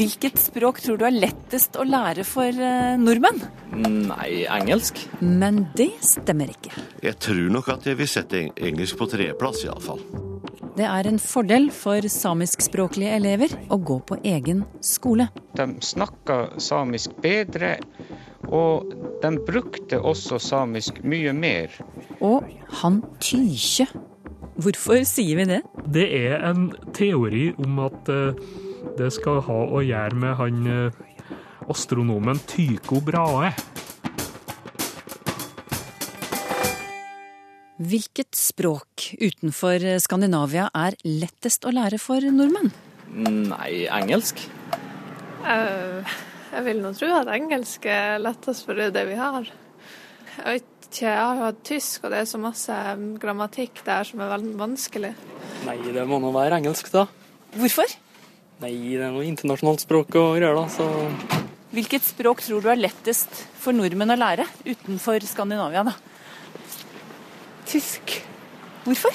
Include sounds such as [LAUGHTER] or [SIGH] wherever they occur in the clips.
Hvilket språk tror du er lettest å lære for eh, nordmenn? Nei, engelsk. Men det stemmer ikke. Jeg tror nok at jeg vil sette engelsk på tredjeplass, iallfall. Det er en fordel for samiskspråklige elever å gå på egen skole. De snakka samisk bedre, og de brukte også samisk mye mer. Og han Tykje. Hvorfor sier vi det? Det er en teori om at eh, det skal ha å gjøre med han eh, astronomen Tycho Brahe. Hvilket språk utenfor Skandinavia er lettest å lære for nordmenn? Nei, engelsk. Eh, Jeg vil nå tro at engelsk er lettest, for det er det vi har. Jeg vet jeg har jo hatt tysk, og det er så masse grammatikk der som er veldig vanskelig. Nei, det må nå være engelsk, da. Hvorfor? Nei, det er noe internasjonalt språk å greier, da, så Hvilket språk tror du er lettest for nordmenn å lære utenfor Skandinavia, da? Tysk. Hvorfor?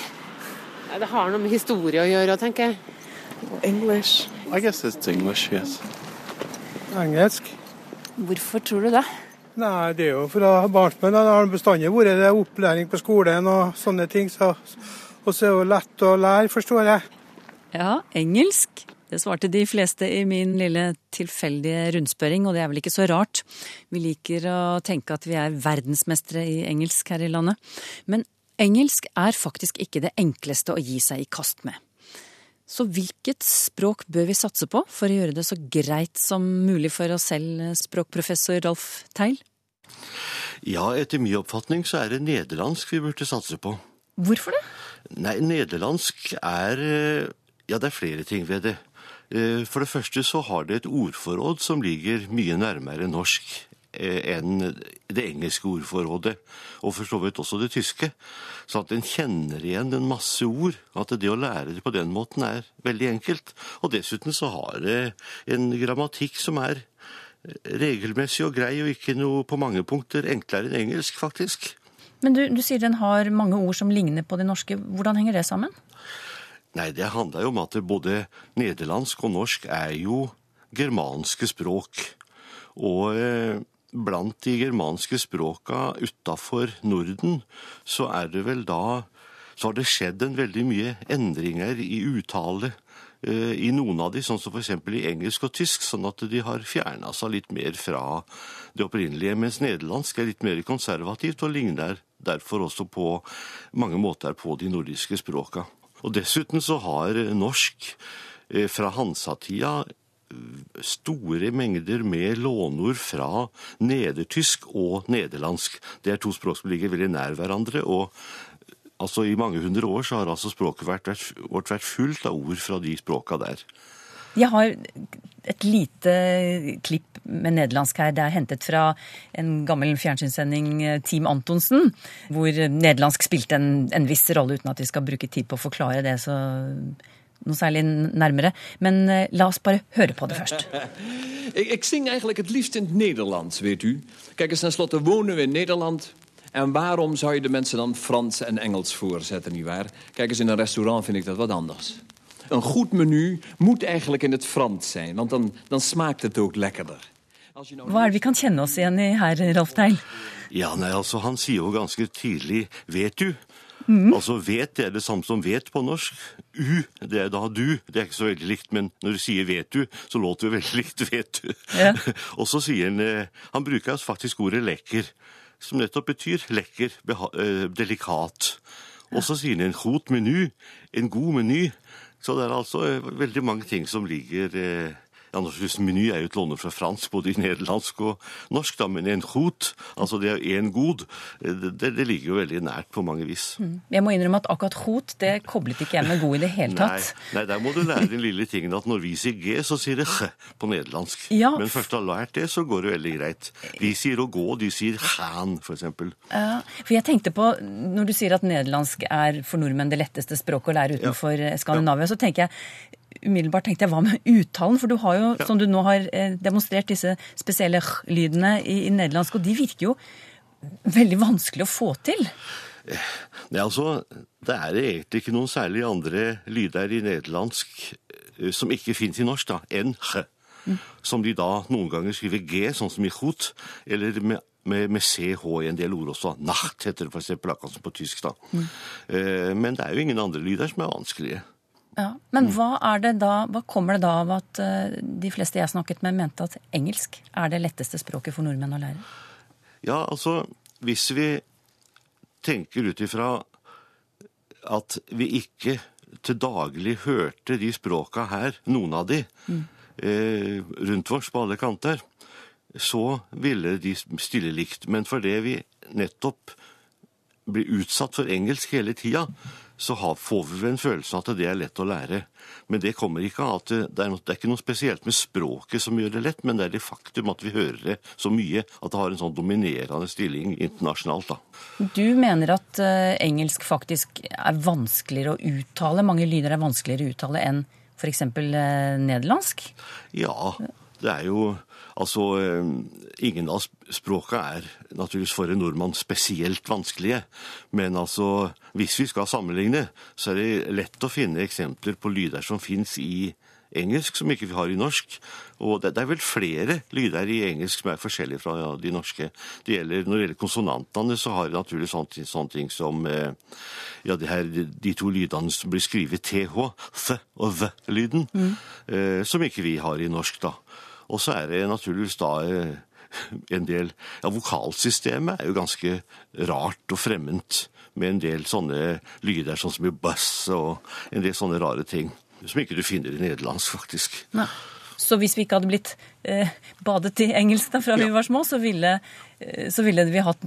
Nei, det har noe med historie å gjøre, tenker jeg. English. I guess it's English, yes. Engelsk. Hvorfor tror du det? Nei, det er jo fra barnsben. Det har bestandig vært det opplæring på skolen og sånne ting. Så, og så er det jo lett å lære, forstår jeg. Ja, engelsk. Det svarte de fleste i min lille tilfeldige rundspørring, og det er vel ikke så rart. Vi liker å tenke at vi er verdensmestere i engelsk her i landet. Men engelsk er faktisk ikke det enkleste å gi seg i kast med. Så hvilket språk bør vi satse på for å gjøre det så greit som mulig for oss selv, språkprofessor Rolf Teil? Ja, etter min oppfatning så er det nederlandsk vi burde satse på. Hvorfor det? Nei, nederlandsk er eh, Ja, det er flere ting ved det. Eh, For det første så har det et ordforråd som ligger mye nærmere norsk eh, enn det engelske ordforrådet, og for så vidt også det tyske. Så at en kjenner igjen en masse ord. At det å lære det på den måten er veldig enkelt. Og dessuten så har det en grammatikk som er eh, regelmessig og grei, og ikke noe på mange punkter enklere enn engelsk, faktisk. Men du, du sier den har mange ord som ligner på de norske. Hvordan henger det sammen? Nei, det handler jo om at både nederlandsk og norsk er jo germanske språk. Og eh, blant de germanske språka utafor Norden, så er det vel da Så har det skjedd en veldig mye endringer i uttale eh, i noen av de, sånn som f.eks. i engelsk og tysk, sånn at de har fjerna seg litt mer fra det opprinnelige, mens nederlandsk er litt mer konservativt og ligner derfor også på mange måter på de nordiske språka. Og dessuten så har norsk eh, fra Hansa-tida store mengder med lånord fra nedertysk og nederlandsk. Det er to språk som ligger veldig nær hverandre. og altså I mange hundre år så har altså språket vårt vært fullt av ord fra de språka der. Jeg har et lite klipp med nederlandsk her. Det er hentet fra en gammel fjernsynssending, eh, Team Antonsen, hvor nederlandsk spilte en, en viss rolle, uten at vi skal bruke tid på å forklare det så noe særlig nærmere. Men uh, la oss bare høre på det først. [LAUGHS] ik, ik zing eigenlijk het liefst in het Nederlands, weet u. Kijk eens, tenslotte wonen we in Nederland. En waarom zou je de mensen dan Frans en Engels voorzetten, nietwaar? Kijk eens, in een restaurant vind ik dat wat anders. Een goed menu moet eigenlijk in het Frans zijn, want dan, dan smaakt het ook lekkerder. Hva er det vi kan kjenne oss igjen i her, Rolf Teil? Ja, nei, altså Han sier jo ganske tidlig 'vet du'. Mm. Altså 'vet' er det samme som 'vet' på norsk. 'U' det er da 'du'. Det er ikke så veldig likt, men når du sier 'vet du', så låter det veldig likt 'vet du'. Ja. [LAUGHS] Og så sier han eh, Han bruker altså faktisk ordet 'lekker', som nettopp betyr lekker, beha eh, delikat. Og så sier han en hot menu, en god meny. Så det er altså eh, veldig mange ting som ligger eh, ja, naturligvis Meny er jo et låne fra fransk, både i nederlandsk og norsk, da, men en hot, altså det er en god, det, det ligger jo veldig nært på mange vis. Mm. Jeg må innrømme at akkurat hot, det koblet ikke jeg med god i det hele tatt. Nei, nei, der må du lære den lille tingen at når vi sier G, så sier det H på nederlandsk. Ja. Men først du har lært det, så går det veldig greit. De sier å gå, de sier for eksempel. Ja, for jeg tenkte på, Når du sier at nederlandsk er for nordmenn det letteste språket å lære utenfor ja. Skandinavia, så tenker jeg umiddelbart tenkte jeg, hva med uttalen? For du har jo, ja. som du nå har demonstrert, disse spesielle lydene i, i nederlandsk, og de virker jo veldig vanskelig å få til. Nei, altså, Det er egentlig ikke noen særlig andre lyder i nederlandsk som ikke finnes i norsk, da, enn h. Mm. Som de da noen ganger skriver g, sånn som i hot, eller med med, med, CH i en del ord også. Nacht heter det f.eks. akkurat som på tysk. da. Mm. Eh, men det er jo ingen andre lyder som er vanskelige. Ja, Men hva, er det da, hva kommer det da av at uh, de fleste jeg snakket med, mente at engelsk er det letteste språket for nordmenn å lære? Ja, altså, hvis vi tenker ut ifra at vi ikke til daglig hørte de språka her, noen av de, mm. eh, rundt oss på alle kanter, så ville de stille likt. Men fordi vi nettopp blir utsatt for engelsk hele tida, så får vi en følelse av at det er lett å lære. Men det kommer ikke av at det er, noe, det er ikke noe spesielt med språket som gjør det lett, men det er det faktum at vi hører det så mye at det har en sånn dominerende stilling internasjonalt. da. Du mener at uh, engelsk faktisk er vanskeligere å uttale, mange lyder er vanskeligere å uttale enn f.eks. Uh, nederlandsk? Ja, det er jo Altså, eh, ingen av språka er naturligvis for en nordmann spesielt vanskelige. Men altså, hvis vi skal sammenligne, så er det lett å finne eksempler på lyder som fins i engelsk som ikke vi har i norsk. Og det, er vel flere lyder i engelsk som er forskjellige fra de norske. Det gjelder, når det gjelder konsonantene, så har det naturlig sånne, sånne ting som eh, ja, her, de to lydene som blir skrevet TH, th og v-lyden, mm. Eh, som ikke vi har i norsk, da. Og så er det naturligvis da eh, en del Ja, vokalsystemet er jo ganske rart og fremmed. Med en del sånne lyder sånn som i buss og en del sånne rare ting. Som ikke du finner i nederlandsk, faktisk. Nei. Så hvis vi ikke hadde blitt eh, badet i engelsk da fra ja. vi var små, så ville, eh, så ville, vi hatt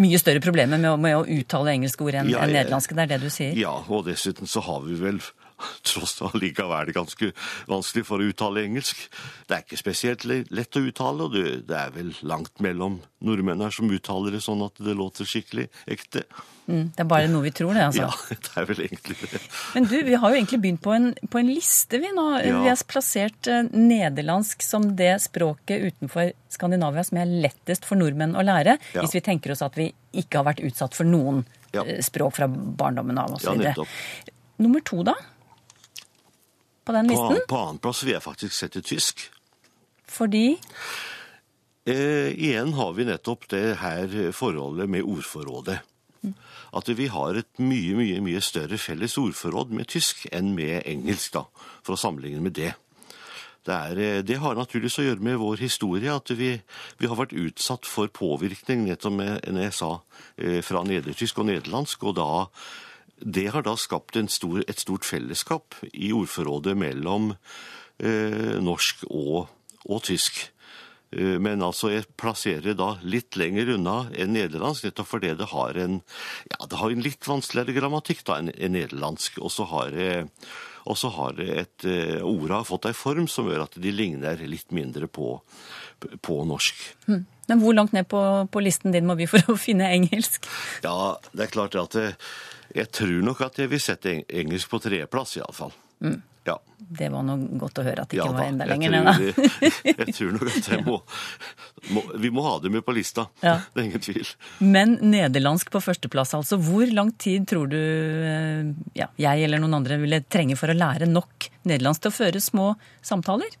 mye større problemer med, med å uttale engelske ord enn ja, en nederlandske. Det er det du sier? Ja, og dessuten så har vi vel tross alt likevel ganske vanskelig for å uttale engelsk. Det er ikke spesielt lett å uttale, og det er vel langt mellom nordmenn her som uttaler det sånn at det låter skikkelig ekte. Mm, det er bare noe vi tror, det, altså. Ja, [LAUGHS] det er vel egentlig det. Men du, vi har jo egentlig begynt på en, på en liste, vi nå. Ja. Vi har plassert eh, nederlandsk som det språket utenfor Skandinavia som er lettest for nordmenn å lære, ja. hvis vi tenker oss at vi ikke har vært utsatt for noen ja. Eh, språk fra barndommen av osv. Ja, Nummer to, da? På den listen? På, på annenplass vil jeg faktisk sette tysk. Fordi? Eh, igjen har vi nettopp det her forholdet med ordforrådet. Mm. At vi har et mye, mye, mye større felles ordforråd med tysk enn med engelsk, da, for å sammenligne med det. Det, er, eh, det, har naturligvis å gjøre med vår historie, at vi, vi har vært utsatt for påvirkning, nettopp med, når jeg sa, eh, fra nedertysk og nederlandsk, og da det har da skapt stor, et stort fellesskap i ordforrådet mellom eh, norsk og, og tysk. Eh, men altså jeg plasserer da litt lenger unna enn nederlandsk, nettopp fordi det har en, ja, det har en litt vanskeligere grammatikk da enn en nederlandsk. Og så har, og så har et eh, ordet har fått ei form som gjør at de ligner litt mindre på, på norsk. Hmm. Men hvor langt ned på, på, listen din må vi for å finne engelsk? Ja, det er klart at det, jeg tror nok at jeg vil sette engelsk på tredjeplass, iallfall. Mm. Ja. Det var noe godt å høre at det ikke ja, var enda lenger ned, da. [LAUGHS] jeg tror nok at jeg [LAUGHS] må, må, Vi må ha det med på lista. Ja. [LAUGHS] Det er ingen tvil. Men nederlandsk på førsteplass, altså. Hvor lang tid tror du eh, ja, jeg eller noen andre ville trenge for å lære nok nederlandsk til å føre små samtaler?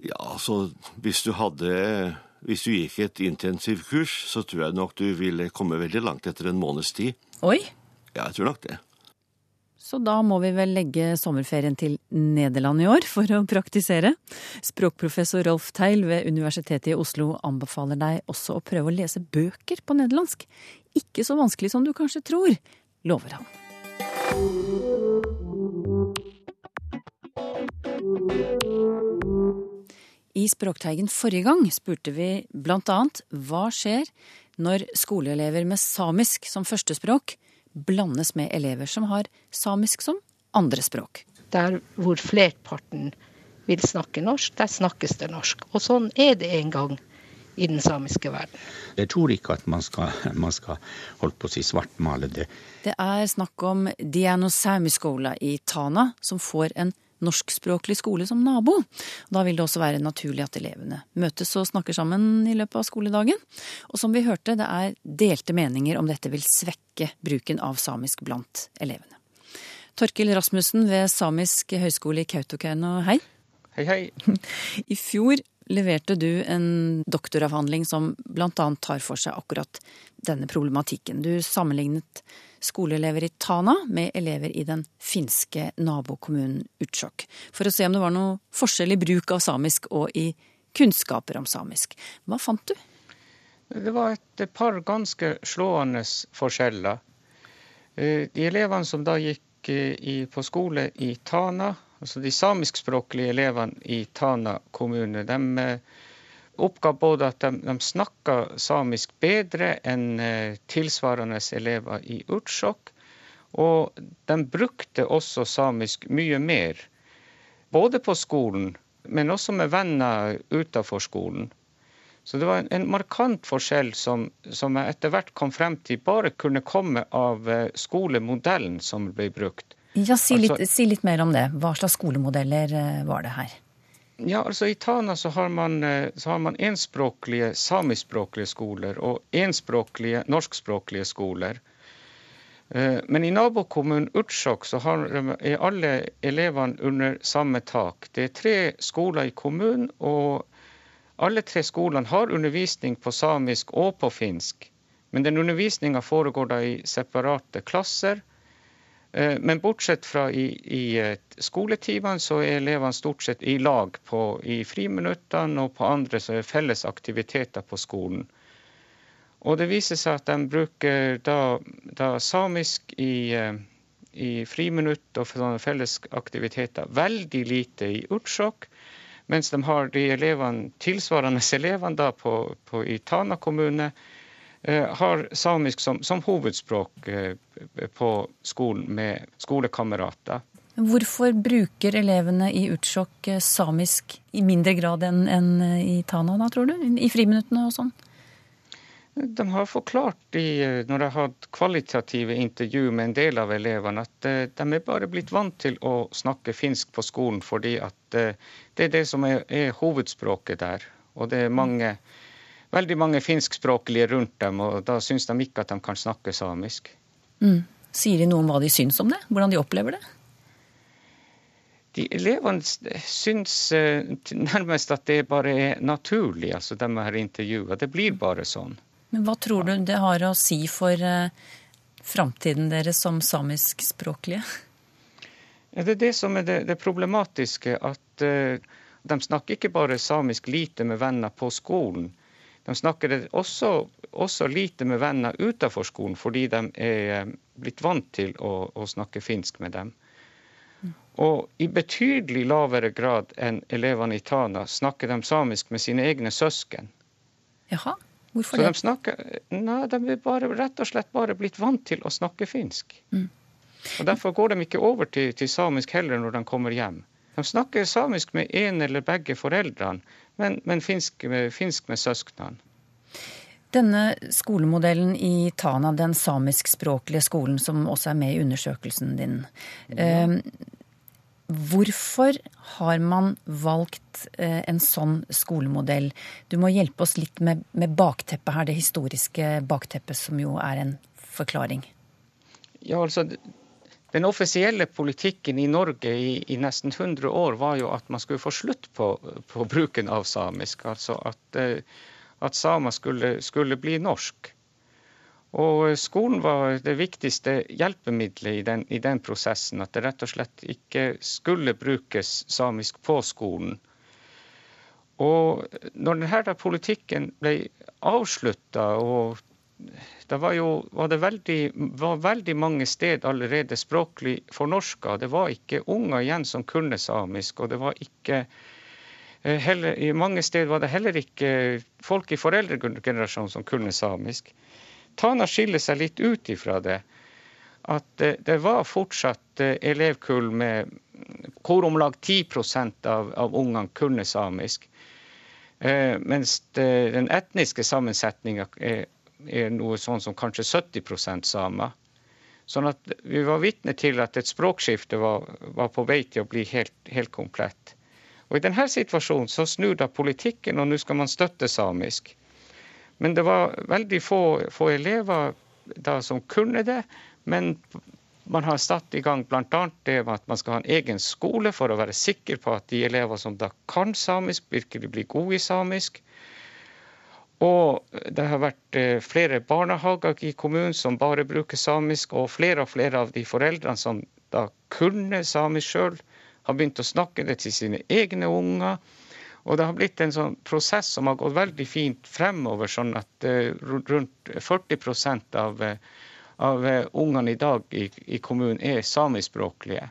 Ja, altså hvis du hadde hvis du gikk et intensivkurs, så tror jeg nok du ville komme veldig langt etter en måneds tid. Oi! Ja, jeg tror nok det. Så da må vi vel legge sommerferien til Nederland i år for å praktisere. Språkprofessor Rolf Teil ved Universitetet i Oslo anbefaler deg også å prøve å lese bøker på nederlandsk. Ikke så vanskelig som du kanskje tror, lover han. I Språkteigen forrige gang spurte vi annet hva skjer når skoleelever med samisk som førstespråk blandes med elever som har samisk som andrespråk. Der hvor flerparten vil snakke norsk, der snakkes det norsk. Og sånn er det en gang i den samiske verden. Jeg tror ikke at man skal, man skal holde på å si svartmale det. Det er snakk om Diano Sami-skola i Tana, som får en norskspråklig skole som nabo. Da vil det også være naturlig at elevene møtes og snakker sammen i løpet av skoledagen. Og som vi hørte, det er delte meninger om dette vil svekke bruken av samisk blant elevene. Torkil Rasmussen ved Samisk høgskole i Kautokeino, hei. Hei, hei. [LAUGHS] I fjor leverte du en doktoravhandling som bl.a. tar for seg akkurat denne problematikken. Du sammenlignet skoleelever i Tana med elever i den finske nabokommunen Utsjok, for å se om det var noe forskjell i bruk av samisk og i kunnskaper om samisk. Hva fant du? Det var et par ganske slående forskjeller. Eh, de elevene som da gikk på skole i Tana, altså de samiskspråklige elevene i Tana kommune, de eh, oppga både at de, de snakka samisk bedre enn eh, tilsvarende elever i Utsjok, og de brukte også samisk mye mer. Både på skolen, men også med venner utenfor skolen. Så det var en, en markant forskjell som, som, jeg etter hvert kom frem til bare kunne komme av eh, skolemodellen som ble brukt. Ja, si litt, altså, si litt mer om det. Hva slags skolemodeller eh, var det her? Ja, altså I Tana så har man, eh, så har man enspråklige samiskspråklige skoler og enspråklige norskspråklige skoler. Men i nabokommunen Utsjok så har, er alle elevene under samme tak. Det er tre skoler i kommunen, og alle tre skolene har undervisning på samisk og på finsk, men den undervisninga foregår da i separate klasser. Eh, men bortsett fra i, i skoletimene, så er elevene stort sett i lag på, i friminuttene og på andre så felles aktiviteter på skolen. Og det viser seg at de bruker da, da samisk i, eh, i friminutt og felles aktiviteter veldig lite i Utsjok. Mens de har de elevene, tilsvarende [LAUGHS] elevene på, på, i Tana kommune eh, har samisk som, som hovedspråk eh, på skolen med skolekamerater. Hvorfor bruker elevene i Utsjok eh, samisk i mindre grad enn en i Tana, da, tror du? I friminuttene og sånn? De har forklart i, når jeg har hatt kvalitative intervju med en del av elevene, at de er bare blitt vant til å snakke finsk på skolen fordi at det er det som er, er hovedspråket der. Og det er mange, veldig mange finskspråklige rundt dem, og da syns de ikke at de kan snakke samisk. Mm. Sier de noe om hva de syns om det? Hvordan de opplever det? De elevene syns eh, nærmest at det bare er naturlig, altså de har intervjua. Det blir bare sånn. Men hva tror du det har å si for uh, framtiden deres som samiskspråklige? [LAUGHS] Ja, det er det som er det, det problematiske. At uh, de snakker ikke bare samisk lite med venner på skolen. De snakker også, også lite med venner utenfor skolen, fordi de er blitt vant til å, å snakke finsk med dem. Og i betydelig lavere grad enn elevene i Tana snakker de samisk med sine egne søsken. Jaha, hvorfor Så det? De, snakker, nei, de er bare, rett og slett bare blitt vant til å snakke finsk. Mm. Og Derfor går de ikke over til, til, samisk heller når de kommer hjem. De snakker samisk med en eller begge foreldrene, men, men finsk, finsk med søsknene. Denne skolemodellen i Tana, den samiskspråklige skolen som også er med i undersøkelsen din. Ja. Eh, hvorfor har man valgt eh, en sånn skolemodell? Du må hjelpe oss litt med, med bakteppet her, det historiske bakteppet, som jo er en forklaring. Ja, altså den offisielle politikken i Norge i, i, nesten 100 år var jo at man skulle få slutt på, på bruken av samisk. Altså at, eh, at samer skulle, skulle, bli norsk. Og skolen var det viktigste hjelpemiddelet i den, i den, prosessen. At det rett og slett ikke skulle brukes samisk på skolen. Og når denne politikken ble avslutta og det var jo var det veldig, var veldig mange steder allerede språklig fornorska. Det var ikke unger igjen som kunne samisk, og det var ikke eh, heller, I mange steder var det heller ikke folk i foreldregenerasjonen som kunne samisk. Tana skiller seg litt ut ifra det. At det, det var fortsatt eh, elevkull med hvor om lag 10% av, av ungene kunne samisk. Eh, mens den etniske sammensetninga er, er, noe sånn som kanskje 70% samer. Sånn at vi var vitne til at et språkskifte var, var på vei til å bli helt, helt, komplett. Og I denne situasjonen så snur da politikken, og nå skal man støtte samisk. Men det var veldig få, få elever da som kunne det. Men man har satt i gang bl.a. det med at man skal ha en egen skole for å være sikker på at de elever som da kan samisk, virkelig blir gode i samisk. Og det har vært eh, flere barnehager i kommunen som bare bruker samisk, og flere og flere av de foreldrene som da kunne samisk sjøl, har begynt å snakke det til sine egne unger. Og det har blitt en sånn prosess som har gått veldig fint fremover, sånn at eh, rundt 40% av uh, av eh, ungene i dag i, i kommunen er samiskspråklige.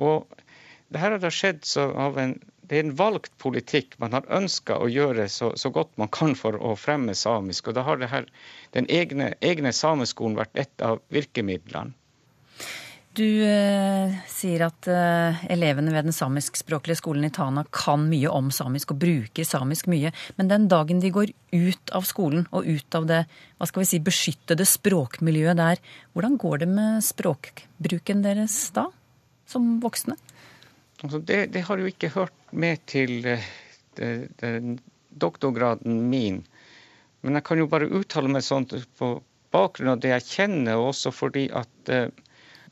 Og det her har da skjedd av en det er en valgt politikk. Man har ønska å gjøre så, så, godt man kan for å fremme samisk. Og da har her, den egne, egne sameskolen vært et av virkemidlene. Du eh, sier at eh, elevene ved den samiskspråklige skolen i Tana kan mye om samisk og bruker samisk mye. Men den dagen de går ut av skolen og ut av det hva skal vi si, beskyttede språkmiljøet der, hvordan går det med språkbruken deres da, som voksne? Altså det, det, har jo ikke hørt med til eh, det, det, doktorgraden min. Men jeg kan jo bare uttale meg sånn på bakgrunn av det jeg kjenner, og også fordi at eh,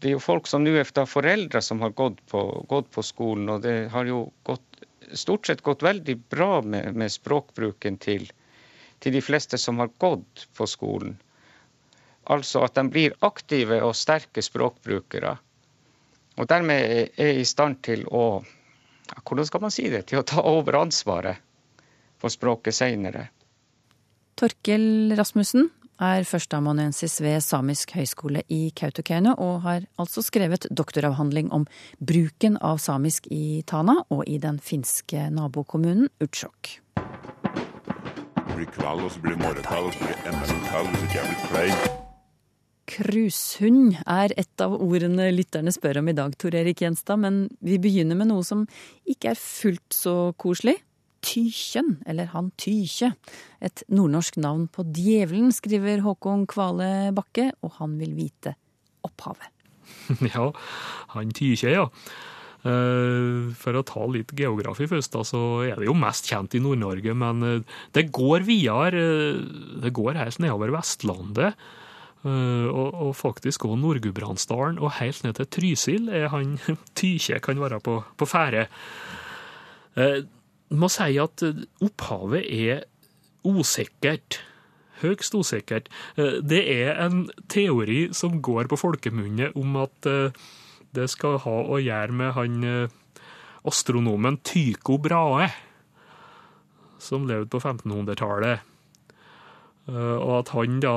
det er jo folk som nå er foreldre som har gått på, gått på, skolen, og det har jo gått, stort sett gått veldig bra med, med språkbruken til, til, de fleste som har gått på skolen. Altså at de blir aktive og sterke språkbrukere. Og dermed er i stand til å Hvordan skal man si det? Til å ta over ansvaret for språket seinere. Torkel Rasmussen, er førsteamanuensis ved Samisk høgskole i Kautokeino, og har altså skrevet doktoravhandling om bruken av samisk i Tana og i den finske nabokommunen Utsjok. Det blir kveld, og så blir det morgenkveld, og så blir kveld hvis ikke jeg blir klein. Cruisehund er et av ordene lytterne spør om i dag, Tor Erik Gjenstad, men vi begynner med noe som ikke er fullt så koselig. Tykjen, eller han Tykje. Et nordnorsk navn på djevelen, skriver Håkon Kvale Bakke, og han vil vite opphavet. [LAUGHS] Ja, han Tykje, ja. Eh, for å ta litt geografi først, da, så er det jo mest kjent i Nord-Norge. Men eh, det går videre. Eh, det går helt nedover Vestlandet. Og, og faktisk òg Nord-Gudbrandsdalen og helt ned til Trysil er han [LAUGHS] Tykje kan være på, på ferde må si at eh, opphavet er usikkert. Høgst usikkert. Eh, det er en teori som går på folkemunne om at eh, det skal ha å gjøre med han astronomen Tycho Brahe, som levde på 1500-tallet. Og at han da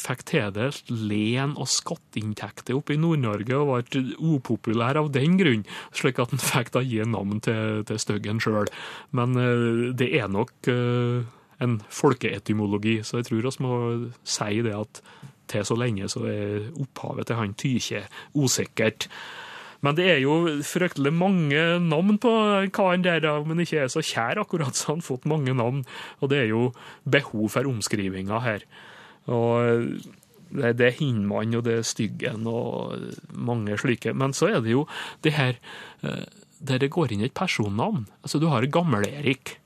fikk tildelt len- og skatteinntekter oppe i Nord-Norge og ble upopulær av den grunn, slik at han fikk da gi navn til, til styggen sjøl. Men uh, det er nok uh, en folkeetymologi, så jeg tror vi må si det at til så lenge så er opphavet til han Tykje usikkert. Men det er jo fryktelig mange navn på karen der, men ikke er så kjær akkurat, så han har fått mange navn. Og det er jo behov for omskrivinger her. Og det, det er Hinmann og det er Styggen og mange slike. Men så er det jo det her eh, der det går inn et personnavn. Altså Du har Gammel-Erik,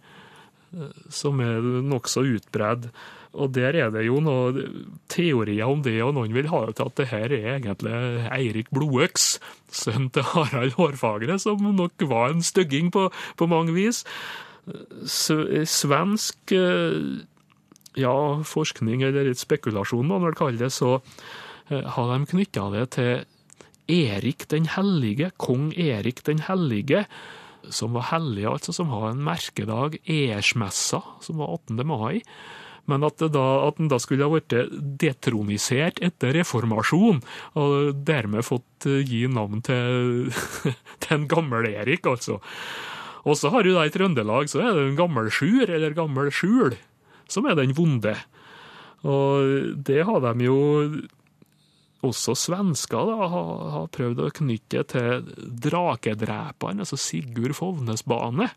eh, som er nokså utbredd. Og der er det jo noen teorier om det, og noen vil ha det til at det her er egentlig Eirik Blodøks, sønn til Harald Hårfagre, som nok var en stygging på, på mange vis. Svensk eh, ja, forskning eller litt spekulasjon, må man det, så eh, har de knytta det til Erik den hellige, kong Erik den hellige, som var hellig, altså som har en merkedag, Ersmessa, som var 18. mai. Men at, da, den da skulle ha vært detronisert etter reformasjon, og dermed fått eh, gi navn til, [LAUGHS] til en gammel Erik, altså. Og så har du da i Trøndelag så er det en gammel sjur, eller gammel skjul, som er den vonde. Og det har de jo også svensker da, har, har prøvd å knytte til drakedreperen, altså Sigurd Fovnesbane.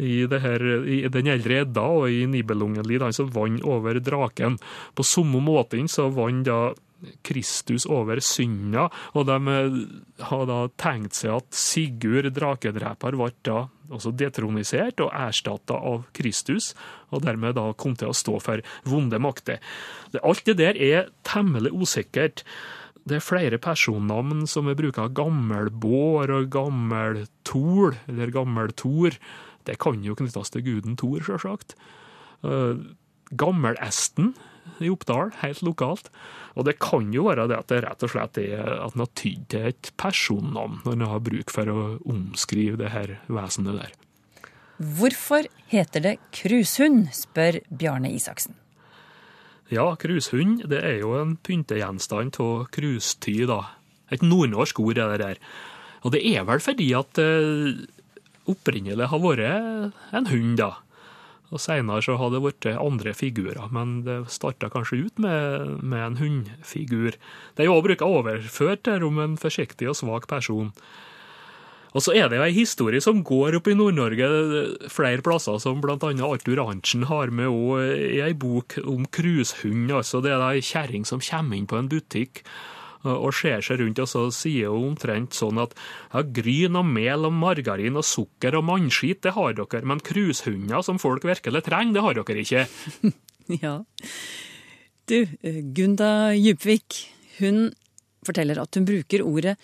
I, her, I den eldre Edda og i Nibelungenlid, han som vant over draken. På samme måten så vant da Kristus over synda, og de eh, har da tenkt seg at Sigurd drakedreper ble da også detronisert og erstatta av Kristus, og dermed da kom til å stå for vonde makter. Alt det der er temmelig usikkert. Det er flere personnavn som er brukt av Gammelbår og Gammeltol, eller Gammeltor. Det kan jo knyttes til guden Thor, sjølsagt. Uh, Gammelesten i Oppdal, helt lokalt. Og det kan jo være det at det rett og slett er at en har tydd til et personnavn når en har bruk for å omskrive det her vesenet der. Hvorfor heter det krushund, spør Bjarne Isaksen. Ja, krushund det er jo en pyntegjenstand av krustid, da. Et nordnorsk ord er det der. Og det er vel fordi at det opprinnelig har vært en hund, da. Og Seinere så har det blitt andre figurer, men det starta kanskje ut med, med en hundfigur. Det er jo òg brukt overført til om en forsiktig og svak person. Og så er det jo ei historie som går opp i Nord-Norge flere plasser, som annet Arthur Arntzen har med òg i ei bok om cruisehund. Altså det er ei kjerring som kommer inn på en butikk og ser seg rundt, og så sier hun omtrent sånn at ja, gryn og mel og margarin og sukker og mannskit, det har dere, men krushunder som folk virkelig trenger, det har dere ikke. [LAUGHS] ja. Du, Gunda Djupvik, hun forteller at hun bruker ordet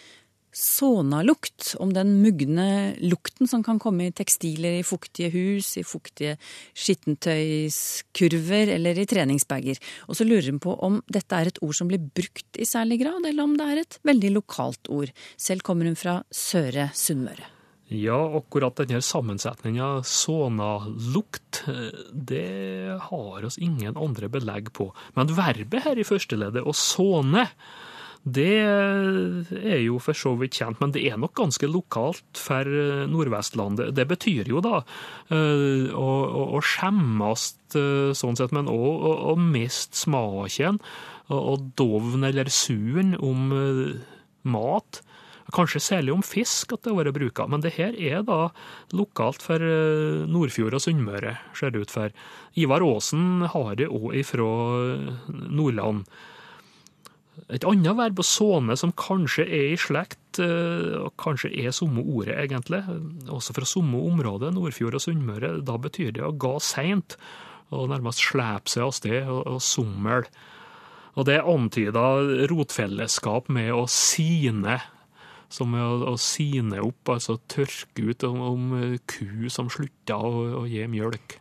sånalukt, om den mugne lukten som kan komme i tekstiler i fuktige hus, i fuktige skittentøyskurver eller i treningsbager. Og så lurer hun på om dette er et ord som blir brukt i særlig grad, eller om det er et veldig lokalt ord. Selv kommer hun fra Søre Sunnmøre. Ja, akkurat denne sammensetninga sonalukt, det har oss ingen andre belegg på. Men verbet her i førsteleddet, å såne, det er jo for så vidt kjent, men det er nok ganske lokalt for Nordvestlandet. Det betyr jo da å, å, å, skjemmes uh, sånn sett, men òg å, å miste smaken og, dovn eller suren om mat. Kanskje særlig om fisk at det har vært bruka, men det her er da lokalt for Nordfjord og Sunnmøre, ser det ut for. Ivar Aasen har det òg ifra Nordland. Et annet verb, å såne, som kanskje er i slekt, og kanskje er samme ordet, egentlig, også fra samme område, Nordfjord og Sunnmøre, da betyr det å gå seint, og nærmest slepe seg av sted og, sommel. Og det antyder rotfellesskap med å sine, som å, å sine opp, altså tørke ut om, om ku som slutter å, å gi mjølk.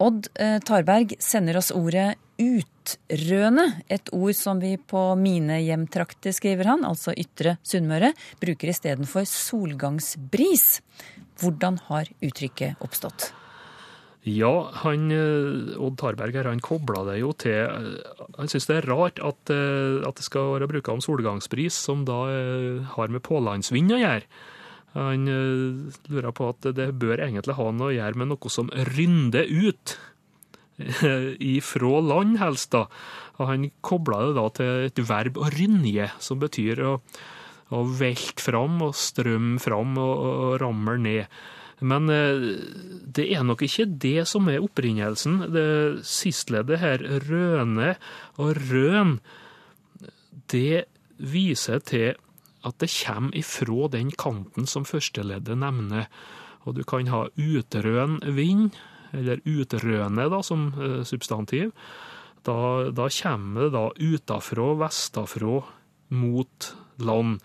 Odd Tarberg sender oss ordet utrøne, et ord som vi på mine hjemtrakter, skriver han, altså ytre Sunnmøre, bruker istedenfor solgangsbris. Hvordan har uttrykket oppstått? Ja, han, Odd Tarberg her, han kobla det jo til Han syns det er rart at, at det skal være bruka om solgangsbris, som da har med pålandsvind å gjøre. Han lurer på at det bør egentlig ha noe å gjøre med noe som rynder ut ifra land, helst. da. Og han kobla det da til et verb å rynje, som betyr å, å velte fram og strømme fram og, og ramle ned. Men det er nok ikke det som er opprinnelsen. Det sistleddet her, røne og røn, det viser til at det kommer ifra den kanten som førsteleddet nevner. Og du kan ha utrøn vind, eller utrøne da, som substantiv. Da, da kommer det da utafra, vestafra, mot land.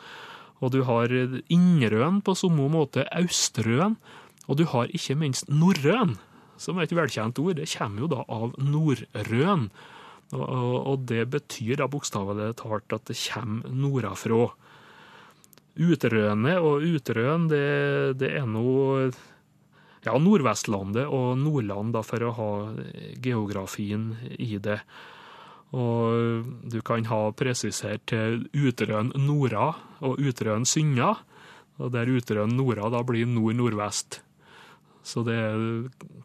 Og du har innrøen på samme måte, austrøn, og du har ikke minst norrøn, som er et velkjent ord. Det kommer jo da av norrøn. Og, og det betyr da bokstavelig talt at det kommer nordafra. Utrøene og Utrøen, det, det er nå ja, Nordvestlandet og Nordland, da, for å ha geografien i det. Og du kan ha presisert til Utrøen Nora og Utrøen Synna, og der Utrøen Nora da blir nord-nordvest. Så det er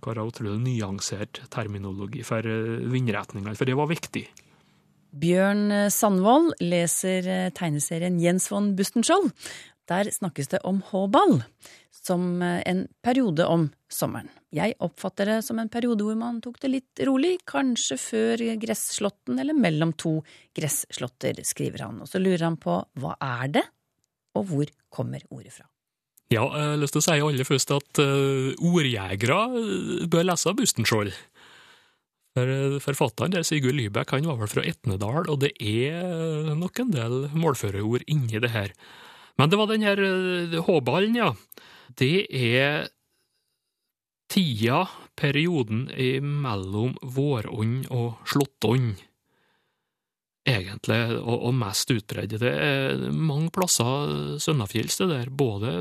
bare utrolig nyansert terminologi for vindretningene, for det var viktig. Bjørn Sandvold leser tegneserien Jens von Bustenskjold. Der snakkes det om Håball som en periode om sommeren. Jeg oppfatter det som en periode hvor man tok det litt rolig, kanskje før gresslåtten eller mellom to gresslåtter, skriver han. Og så lurer han på hva er det, og hvor kommer ordet fra? Ja, jeg har lyst til å si aller først at uh, ordjegere bør lese Bustenskjold. For Forfatteren der, Sigurd Lybekk, han var vel fra Etnedal, og det er nok en del målførerord inni det her. Men det var den her H-ballen, ja. Det er tida, perioden mellom vårånd og slåttånd, egentlig, og, og mest utbredt. Det er mange plasser sønnafjells, det der, både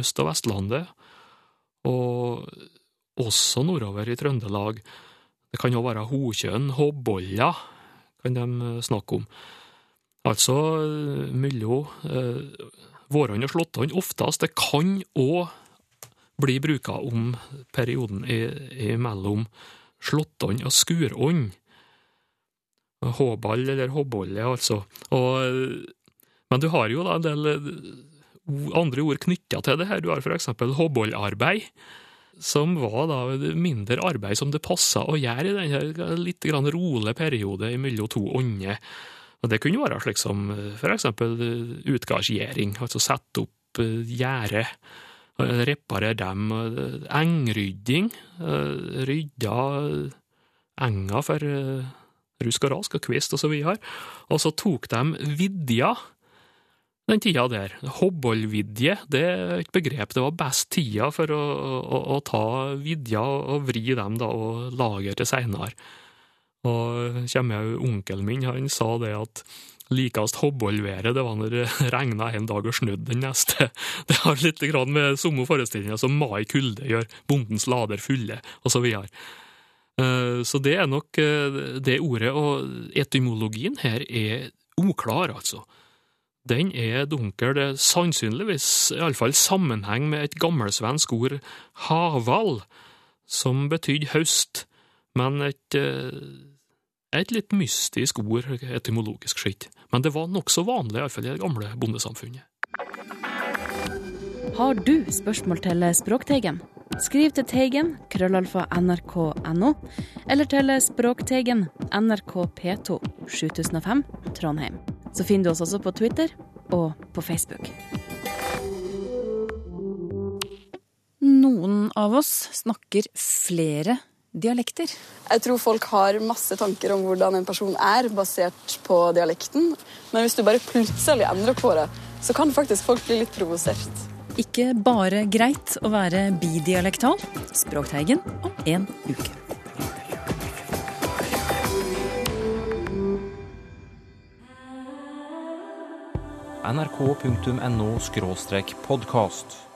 Øst- og Vestlandet, og også nordover i Trøndelag. Det kan jo være hokjønn, hobbolla, kan de snakke om. Altså mellom eh, vårånd og slåttånd oftest. Det kan òg bli bruka om perioden mellom slåttånd og skurånd. Håball eller håbolle, altså. Og, men du har jo da en del andre ord knytta til det her. Du har for eksempel håbollarbeid, som var da mindre arbeid som det passa å gjøre i denne litt rolige periode mellom to ånder. Og Det kunne være slik som for eksempel utgardsgjering, altså sette opp gjerde, reparere dem. Engrydding, rydda enga for rusk og rask og kvist og så videre. Og så tok de vidja den tida der. Hobbolvidje, det er et begrep. Det var best tida for å, å, å ta vidja og vri dem da, og lagre til seinere. Og kommer jeg, onkelen min han sa det at likest hobbolværet det var når det [LAUGHS] regna en dag og snødde den neste. [LAUGHS] Det har litt med samme forestillinga som mai kulde gjør, bondens lader fulle, og så videre. Så det er nok det ordet, og etymologien her er uklar, altså. Den er dunkel, sannsynligvis iallfall sammenheng med et gammelsvensk ord, haval, som betydde høst, men et et litt mystisk ord etymologisk sett, men det var nokså vanlig, iallfall i det gamle bondesamfunnet. Har du spørsmål til Språkteigen? Skriv til Teigen, krøllalfa nrk.no, eller til Språkteigen, NRK P2, 7005, Trondheim. Så finner du oss også på Twitter og på Facebook. Noen av oss snakker flere dialekter. Jeg tror folk har masse tanker om hvordan en person er, basert på dialekten. Men hvis du bare plutselig endrer på det, så kan faktisk folk bli litt provosert. Ikke bare greit å være bidialektal. Språkteigen om en uke. nrk.no podkast.